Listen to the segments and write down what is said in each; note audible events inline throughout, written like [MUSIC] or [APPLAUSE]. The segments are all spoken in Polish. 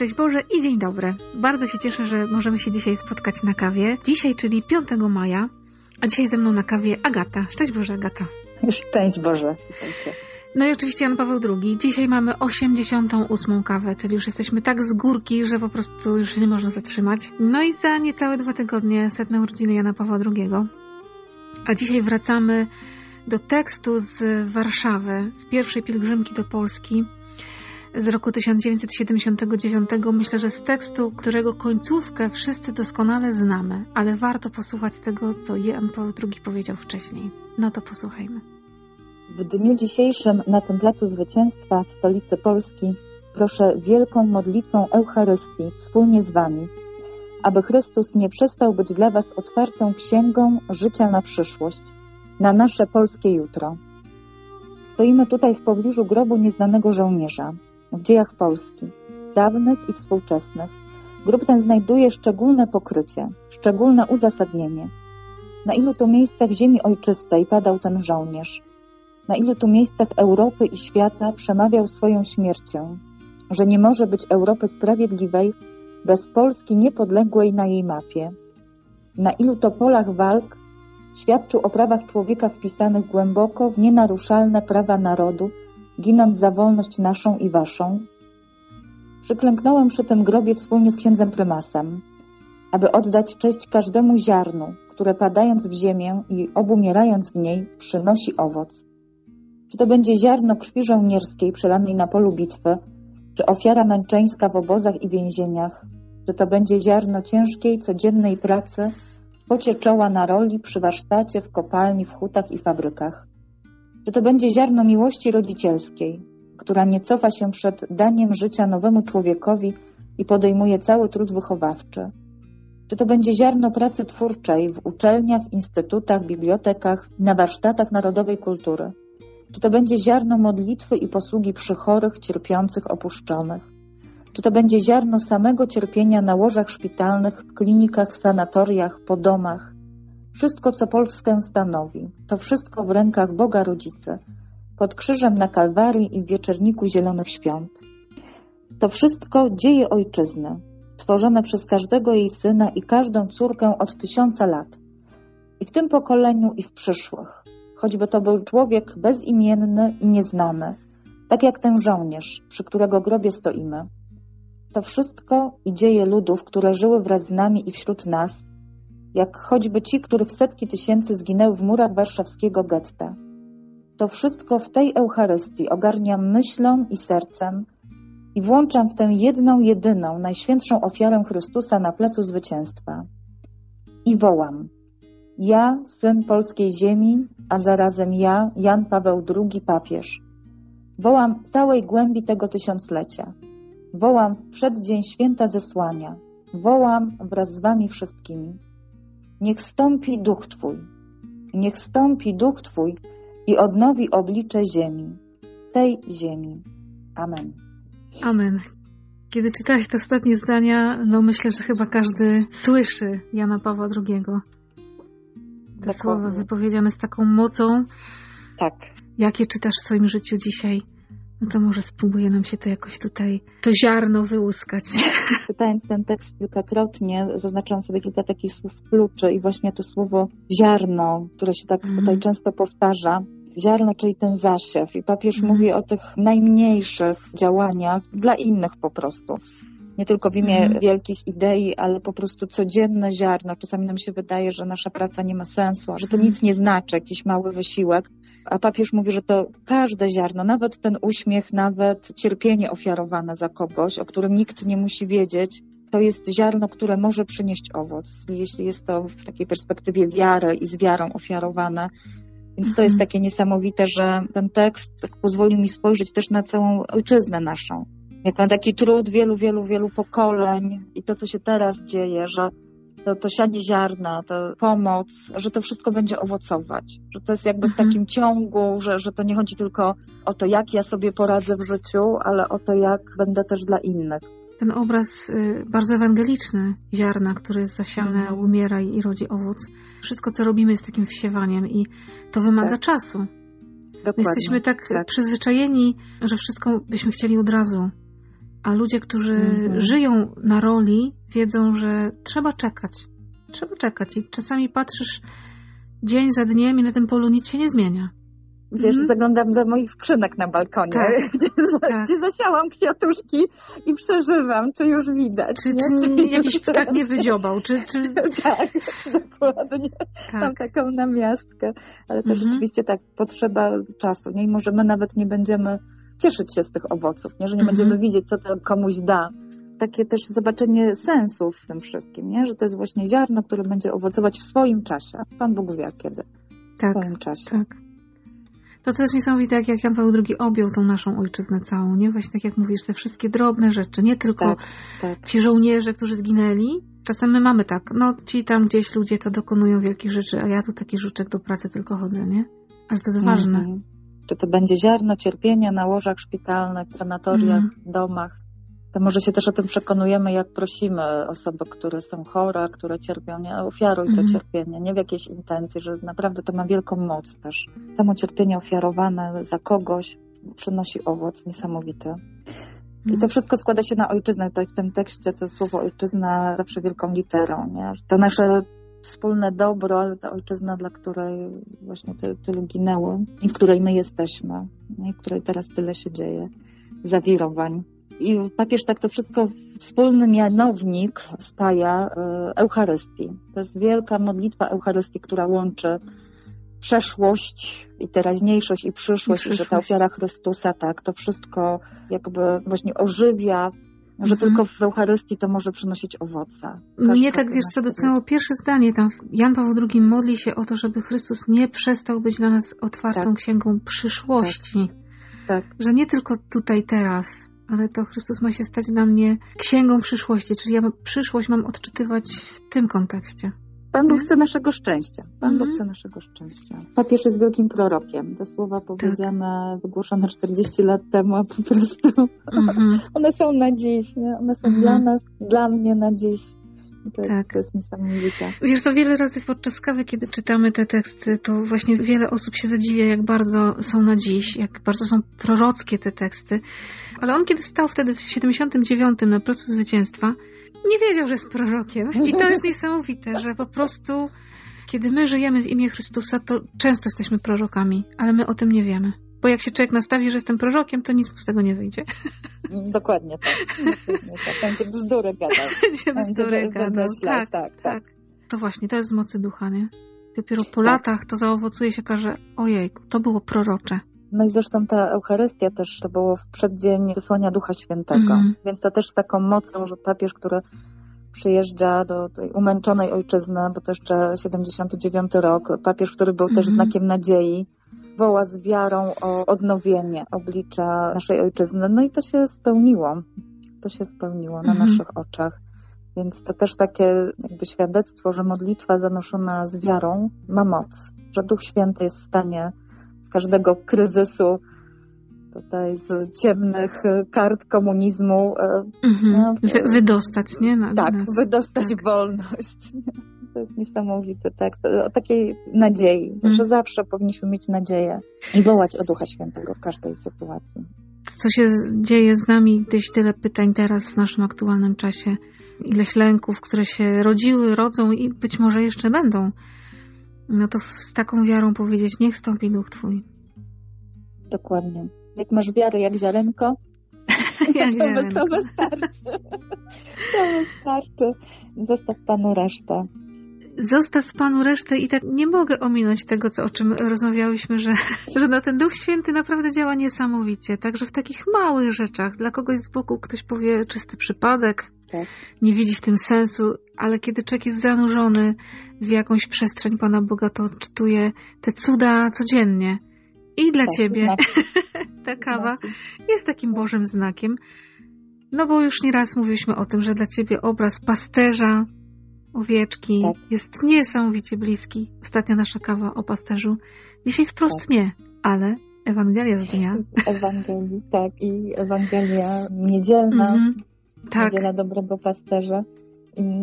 Szczęść Boże i dzień dobry. Bardzo się cieszę, że możemy się dzisiaj spotkać na kawie. Dzisiaj, czyli 5 maja, a dzisiaj ze mną na kawie Agata. Szczęść Boże, Agata. Szczęść Boże. No i oczywiście Jan Paweł II. Dzisiaj mamy 88 kawę, czyli już jesteśmy tak z górki, że po prostu już się nie można zatrzymać. No i za niecałe dwa tygodnie setne urodziny Jana Pawła II. A dzisiaj wracamy do tekstu z Warszawy, z pierwszej pielgrzymki do Polski z roku 1979. Myślę, że z tekstu, którego końcówkę wszyscy doskonale znamy, ale warto posłuchać tego, co Jan Paweł II powiedział wcześniej. No to posłuchajmy. W dniu dzisiejszym na tym placu zwycięstwa w stolicy Polski proszę wielką modlitwą Eucharystii wspólnie z Wami, aby Chrystus nie przestał być dla Was otwartą księgą życia na przyszłość, na nasze polskie jutro. Stoimy tutaj w pobliżu grobu nieznanego żołnierza, w dziejach Polski, dawnych i współczesnych. Grób ten znajduje szczególne pokrycie, szczególne uzasadnienie. Na ilu tu miejscach ziemi ojczystej padał ten żołnierz? Na ilu tu miejscach Europy i świata przemawiał swoją śmiercią, że nie może być Europy sprawiedliwej bez Polski niepodległej na jej mapie? Na ilu to polach walk świadczył o prawach człowieka wpisanych głęboko w nienaruszalne prawa narodu, ginąc za wolność naszą i waszą? Przyklęknąłem przy tym grobie wspólnie z księdzem prymasem, aby oddać cześć każdemu ziarnu, które padając w ziemię i obumierając w niej przynosi owoc. Czy to będzie ziarno krwi żołnierskiej przelanej na polu bitwy, czy ofiara męczeńska w obozach i więzieniach, czy to będzie ziarno ciężkiej, codziennej pracy pocie czoła na roli, przy warsztacie, w kopalni, w hutach i fabrykach. Czy to będzie ziarno miłości rodzicielskiej, która nie cofa się przed daniem życia nowemu człowiekowi i podejmuje cały trud wychowawczy? Czy to będzie ziarno pracy twórczej w uczelniach, instytutach, bibliotekach, na warsztatach narodowej kultury? Czy to będzie ziarno modlitwy i posługi przy chorych, cierpiących, opuszczonych? Czy to będzie ziarno samego cierpienia na łożach szpitalnych, klinikach, sanatoriach, po domach? Wszystko, co Polskę stanowi, to wszystko w rękach Boga Rodzice, pod krzyżem na Kalwarii i w wieczerniku Zielonych Świąt. To wszystko dzieje Ojczyzny, tworzone przez każdego jej syna i każdą córkę od tysiąca lat. I w tym pokoleniu, i w przyszłych choćby to był człowiek bezimienny i nieznany, tak jak ten żołnierz, przy którego grobie stoimy. To wszystko i dzieje ludów, które żyły wraz z nami i wśród nas, jak choćby ci, których setki tysięcy zginęły w murach warszawskiego getta. To wszystko w tej Eucharystii ogarniam myślą i sercem i włączam w tę jedną, jedyną, najświętszą ofiarę Chrystusa na plecu zwycięstwa. I wołam – ja, syn polskiej ziemi, a zarazem ja, Jan Paweł II, papież. Wołam całej głębi tego tysiąclecia. Wołam w przeddzień święta zesłania. Wołam wraz z wami wszystkimi. Niech stąpi duch Twój. Niech stąpi duch Twój i odnowi oblicze ziemi. Tej ziemi. Amen. Amen. Kiedy czytałeś te ostatnie zdania, no myślę, że chyba każdy słyszy Jana Pawła II te Dokładnie. słowa wypowiedziane z taką mocą. Tak. Jakie czytasz w swoim życiu dzisiaj? No to może spróbuje nam się to jakoś tutaj, to ziarno wyłuskać. [LAUGHS] Czytając ten tekst kilkakrotnie, zaznaczałam sobie kilka takich słów kluczy i właśnie to słowo ziarno, które się tak mhm. tutaj często powtarza. Ziarno, czyli ten zasiew. I papież mhm. mówi o tych najmniejszych działaniach dla innych po prostu nie tylko w imię mhm. wielkich idei, ale po prostu codzienne ziarno. Czasami nam się wydaje, że nasza praca nie ma sensu, że to nic nie znaczy, jakiś mały wysiłek. A papież mówi, że to każde ziarno, nawet ten uśmiech, nawet cierpienie ofiarowane za kogoś, o którym nikt nie musi wiedzieć, to jest ziarno, które może przynieść owoc, jeśli jest to w takiej perspektywie wiary i z wiarą ofiarowane. Więc to jest mhm. takie niesamowite, że ten tekst pozwolił mi spojrzeć też na całą ojczyznę naszą jak mam taki trud wielu, wielu, wielu pokoleń i to, co się teraz dzieje, że to, to sianie ziarna, to pomoc, że to wszystko będzie owocować. Że to jest jakby w mhm. takim ciągu, że, że to nie chodzi tylko o to, jak ja sobie poradzę w życiu, ale o to, jak będę też dla innych. Ten obraz y, bardzo ewangeliczny ziarna, które jest zasiane, mhm. umiera i rodzi owoc. Wszystko, co robimy, jest takim wsiewaniem i to wymaga tak. czasu. Dokładnie. My jesteśmy tak, tak przyzwyczajeni, że wszystko byśmy chcieli od razu A ludzie, którzy mhm. żyją na roli, wiedzą, że trzeba czekać. Trzeba czekać. I czasami patrzysz dzień za dniem i na tym polu nic się nie zmienia. Wiesz, mm. zaglądam do moich skrzynek na balkonie, tak. [LAUGHS] Gdzie, tak. gdzie, zasiałam kwiatuszki i przeżywam, czy już widać. Czy, czy, czy jakiś ptak nie wydziobał, czy... czy... [LAUGHS] tak, dokładnie. Tak. Mam taką namiastkę. Ale to mm rzeczywiście tak, potrzeba czasu, nie? I może my nawet nie będziemy cieszyć się z tych owoców, nie? Że nie mm będziemy widzieć, co to komuś da. Takie też zobaczenie sensu w tym wszystkim, nie? Że to jest właśnie ziarno, które będzie owocować w swoim czasie. Pan Bóg wie kiedy. W tak, swoim czasie. Tak. To też niesamowite, jak, jak Jan Paweł II objął tą naszą ojczyznę całą, nie? Właśnie tak jak mówisz, te wszystkie drobne rzeczy, nie tylko tak, tak. ci żołnierze, którzy zginęli. Czasem my mamy tak, no ci tam gdzieś ludzie to dokonują wielkich rzeczy, a ja tu taki żuczek do pracy tylko chodzę, nie? Ale to jest mhm. Czy to będzie ziarno cierpienia na łożach szpitalnych, sanatoriach, mhm. domach, to może się też o tym przekonujemy, jak prosimy osoby, które są chore, które cierpią, nie ofiaruj to mhm. cierpienie, nie w jakiejś intencji, że naprawdę to ma wielką moc też. Samo cierpienie ofiarowane za kogoś przynosi owoc niesamowity. I to mhm. wszystko składa się na ojczyznę. Tutaj w tym tekście to słowo ojczyzna zawsze wielką literą. Nie? To nasze wspólne dobro, ale ta ojczyzna, dla której właśnie ty, tylu ginęło i w której my jesteśmy, i w której teraz tyle się dzieje, zawirowań. I papież tak to wszystko wspólny mianownik spaja e, Eucharystii. To jest wielka modlitwa Eucharystii, która łączy przeszłość i teraźniejszość i przyszłość, I, że ta ofiara Chrystusa, tak, to wszystko jakby właśnie ożywia, że mhm. tylko w Eucharystii to może przynosić owoce. Mnie tak, wiesz, co dotknęło pierwsze zdanie, tam Jan Paweł II modli się o to, żeby Chrystus nie przestał być dla nas otwartą tak. księgą przyszłości. Tak. tak. Że nie tylko tutaj, teraz, ale to Chrystus ma się stać dla mnie księgą przyszłości, czyli ja przyszłość mam odczytywać w tym kontekście. Pan Bóg chce naszego szczęścia. Pan Bóg mhm. chce naszego szczęścia. Papież jest wielkim prorokiem. Te słowa powiedziane, tak. wygłoszone 40 lat temu, a po prostu mhm. [LAUGHS] one są na dziś. Nie? One są dla mhm. nas, dla mnie na dziś. To, tak. jest, to jest niesamowite. Wiesz co, wiele razy podczas kawy, kiedy czytamy te teksty, to właśnie wiele osób się zadziwia, jak bardzo są na dziś, jak bardzo są prorockie te teksty. Ale on, kiedy stał wtedy w 79 na Placu Zwycięstwa, nie wiedział, że jest prorokiem. I to jest niesamowite, że po prostu, kiedy my żyjemy w imię Chrystusa, to często jesteśmy prorokami, ale my o tym nie wiemy. Bo jak się człowiek nastawi, że jestem prorokiem, to nic mu z tego nie wyjdzie. Dokładnie tak. Dokładnie tak. Będzie bzdury gadał. [LAUGHS] Będzie bzdury gadał. Tak, tak, tak, tak. To właśnie, to jest z mocy ducha, nie? Dopiero po tak. latach to zaowocuje się, każe, ojej, to było prorocze. No i zresztą ta Eucharystia też to było w przeddzień wysłania Ducha Świętego. Mm. Więc to też taką mocą, że papież, który przyjeżdża do tej umęczonej ojczyzny, bo to jeszcze 79 rok, papież, który był też mhm. znakiem nadziei, woła z wiarą o odnowienie oblicza naszej ojczyzny. No i to się spełniło. To się spełniło na mm. naszych oczach. Więc to też takie jakby świadectwo, że modlitwa zanoszona z wiarą ma moc, że Duch Święty jest w stanie z każdego kryzysu, tutaj z ciemnych kart komunizmu. Mhm. No, Wy, wydostać, nie? Na, tak, nas. wydostać tak. wolność. To jest niesamowity tekst. O takiej nadziei, mhm. że zawsze powinniśmy mieć nadzieję i wołać o Ducha Świętego w każdej sytuacji. Co się dzieje z nami, gdyś tyle pytań teraz w naszym aktualnym czasie, ileś lęków, które się rodziły, rodzą i być może jeszcze będą no to z taką wiarą powiedzieć, niech stąpi duch Twój. Dokładnie. Jak masz wiarę jak ziarenko, [LAUGHS] jak to, ziarenko. to wystarczy. To wystarczy. Zostaw Panu resztę. Zostaw Panu resztę i tak nie mogę ominąć tego, co, o czym rozmawiałyśmy, że, [LAUGHS] że no ten Duch Święty naprawdę działa niesamowicie. Także w takich małych rzeczach, dla kogoś z boku ktoś powie czysty przypadek, tak. nie widzi w tym sensu, ale kiedy człowiek jest zanurzony w jakąś przestrzeń Pana Boga, to odczytuje te cuda codziennie. I dla tak, ciebie [LAUGHS] ta kawa jest takim Bożym znakiem. No bo już nieraz mówiliśmy o tym, że dla ciebie obraz pasterza, owieczki tak. jest niesamowicie bliski. Ostatnia nasza kawa o pasterzu. Dzisiaj wprost tak. nie, ale Ewangelia z dnia. Ewangelii, tak. I Ewangelia niedzielna. Mm -hmm. Tak. Niedziela Dobrego Pasterza.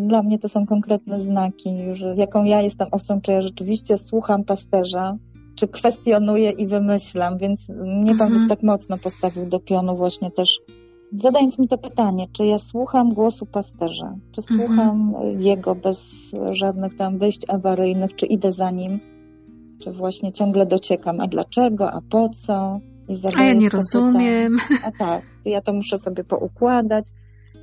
Dla mnie to są konkretne znaki, że jaką ja jestem owcą, czy ja rzeczywiście słucham pasterza, czy kwestionuję i wymyślam, więc mnie Pan mhm. tak mocno postawił do pionu właśnie też zadając mi to pytanie, czy ja słucham głosu pasterza, czy Mhm. słucham jego bez żadnych tam wyjść awaryjnych, czy idę za nim, czy właśnie ciągle dociekam, a dlaczego, a po co? I A ja nie rozumiem. pytanie. A tak, ja to muszę sobie poukładać,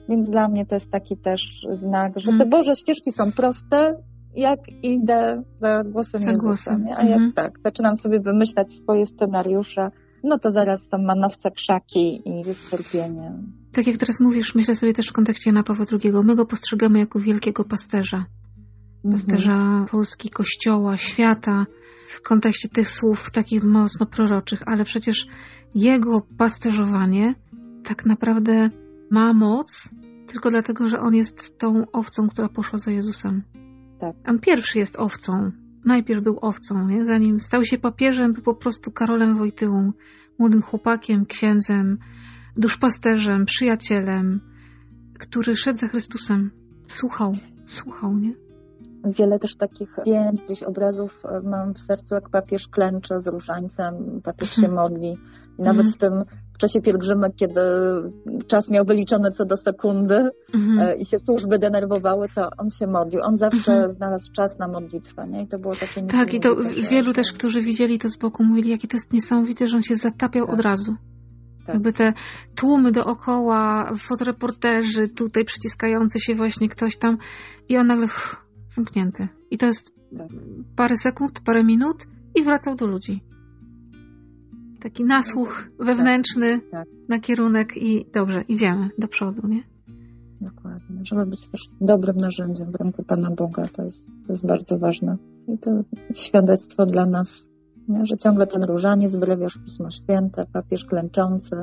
więc dla mnie to jest taki też znak, że te Mhm. Boże ścieżki są proste, jak idę za głosem Za Jezusa. głosem. Nie? A jak Mhm. tak, zaczynam sobie wymyślać swoje scenariusze, no to zaraz są manowce, krzaki i cierpienie. Tak jak teraz mówisz, myślę sobie też w kontekście Jana Pawła II. My go postrzegamy jako wielkiego pasterza. Pasterza Polski, Kościoła, świata. W kontekście tych słów takich mocno proroczych. Ale przecież jego pasterzowanie tak naprawdę ma moc tylko dlatego, że on jest tą owcą, która poszła za Jezusem. Tak. On pierwszy jest owcą. Najpierw był owcą, nie? zanim stał się papieżem, był po prostu Karolem Wojtyłą, młodym chłopakiem, księdzem, duszpasterzem, przyjacielem, który szedł za Chrystusem. Słuchał, słuchał, nie? Wiele też takich zdjęć, gdzieś obrazów e, mam w sercu, jak papież klęcze z różańcem, papież się Mhm. modli. I nawet Mhm. w tym w czasie pielgrzymek, kiedy czas miał wyliczony co do sekundy Mhm. e, i się służby denerwowały, to on się modlił. On zawsze Mhm. znalazł czas na modlitwę, nie? I to było takie Tak, i to wielu też, którzy widzieli to z boku, mówili, jakie to jest niesamowite, że on się zatapiał Tak. od razu. Tak. Jakby te tłumy dookoła, fotoreporterzy, tutaj przyciskający się właśnie ktoś tam i on nagle uff, zamknięty. I to jest Tak. parę sekund, parę minut i wracał do ludzi. Taki nasłuch wewnętrzny tak. na kierunek i dobrze, idziemy do przodu, nie? Dokładnie. Żeby być też dobrym narzędziem w ręku Pana Boga, to jest, to jest bardzo ważne. I to świadectwo dla nas, nie? że ciągle ten różaniec, wylewiasz Pismo Święte, papież klęczący,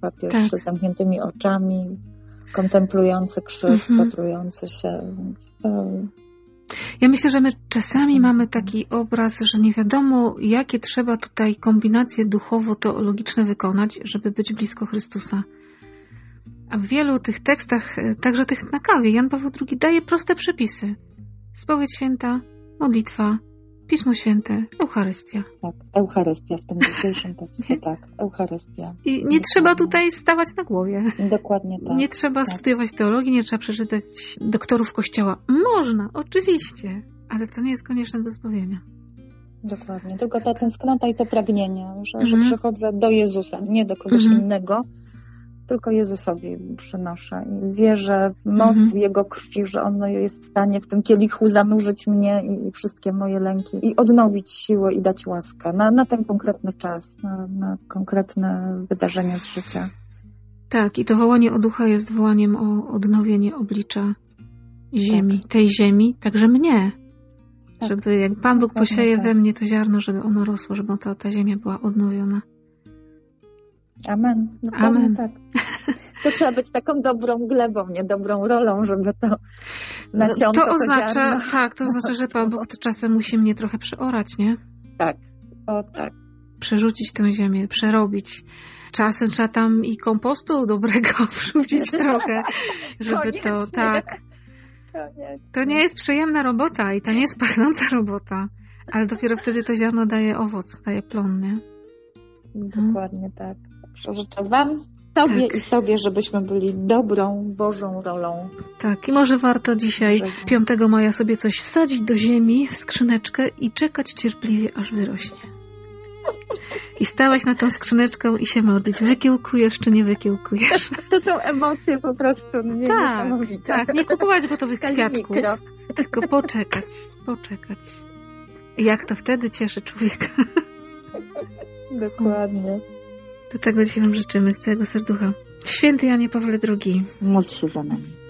papież Tak. z zamkniętymi oczami, kontemplujący krzyż, Mhm. patrujący się. Więc to, Ja myślę, że my czasami mamy taki obraz, że nie wiadomo, jakie trzeba tutaj kombinacje duchowo-teologiczne wykonać, żeby być blisko Chrystusa. A w wielu tych tekstach, e, także tych na kawie, Jan Paweł II daje proste przepisy. Spowiedź święta, modlitwa, Pismo Święte, Eucharystia. tak, Eucharystia w tym dzisiejszym tekście, tak, Eucharystia. I nie Dokładnie. trzeba tutaj stawać na głowie. Dokładnie tak. Nie trzeba tak. studiować teologii, nie trzeba przeczytać doktorów Kościoła. Można, oczywiście, ale to nie jest konieczne do zbawienia. Dokładnie. Tylko ta tęsknota i to pragnienie, że, że Mhm. przychodzę do Jezusa, nie do kogoś Mhm. innego, tylko Jezusowi przynoszę. I wierzę w moc Mhm. Jego krwi, że On jest w stanie w tym kielichu zanurzyć mnie i, wszystkie moje lęki i odnowić siłę i dać łaskę na, na ten konkretny czas, na, na konkretne wydarzenia z życia. Tak, i to wołanie o ducha jest wołaniem o odnowienie oblicza ziemi, tej ziemi, także mnie. Tak. Żeby jak Pan Bóg posieje tak. we mnie to ziarno, żeby ono rosło, żeby ta, ta ziemia była odnowiona. Amen. Dokładnie Amen. tak. To trzeba być taką dobrą glebą, nie dobrą rolą, żeby to nasionko, to oznacza, ziarno. tak, to oznacza, że Pan Bóg czasem musi mnie trochę przeorać, nie? Tak. O tak. Przerzucić tę ziemię, przerobić. Czasem trzeba tam i kompostu dobrego [LAUGHS] wrzucić trochę, żeby to, tak. To nie jest przyjemna robota i to nie jest pachnąca robota, ale dopiero wtedy to ziarno daje owoc, daje plon, nie? Dokładnie tak. Życzę Wam, Tobie Tak. i sobie, żebyśmy byli dobrą, Bożą rolą. Tak, i może warto dzisiaj, Bożego. 5 maja, sobie coś wsadzić do ziemi w skrzyneczkę i czekać cierpliwie, aż wyrośnie. I stawać na tą skrzyneczkę i się modlić. Wykiełkujesz czy nie wykiełkujesz? To są emocje po prostu nie, Tak, tak. Nie kupować gotowych kwiatków, tylko poczekać, poczekać. Jak to wtedy cieszy człowieka. Dokładnie. Do tego dzisiaj Wam życzymy z całego serducha. Święty Janie Pawle II. Módl się za nami.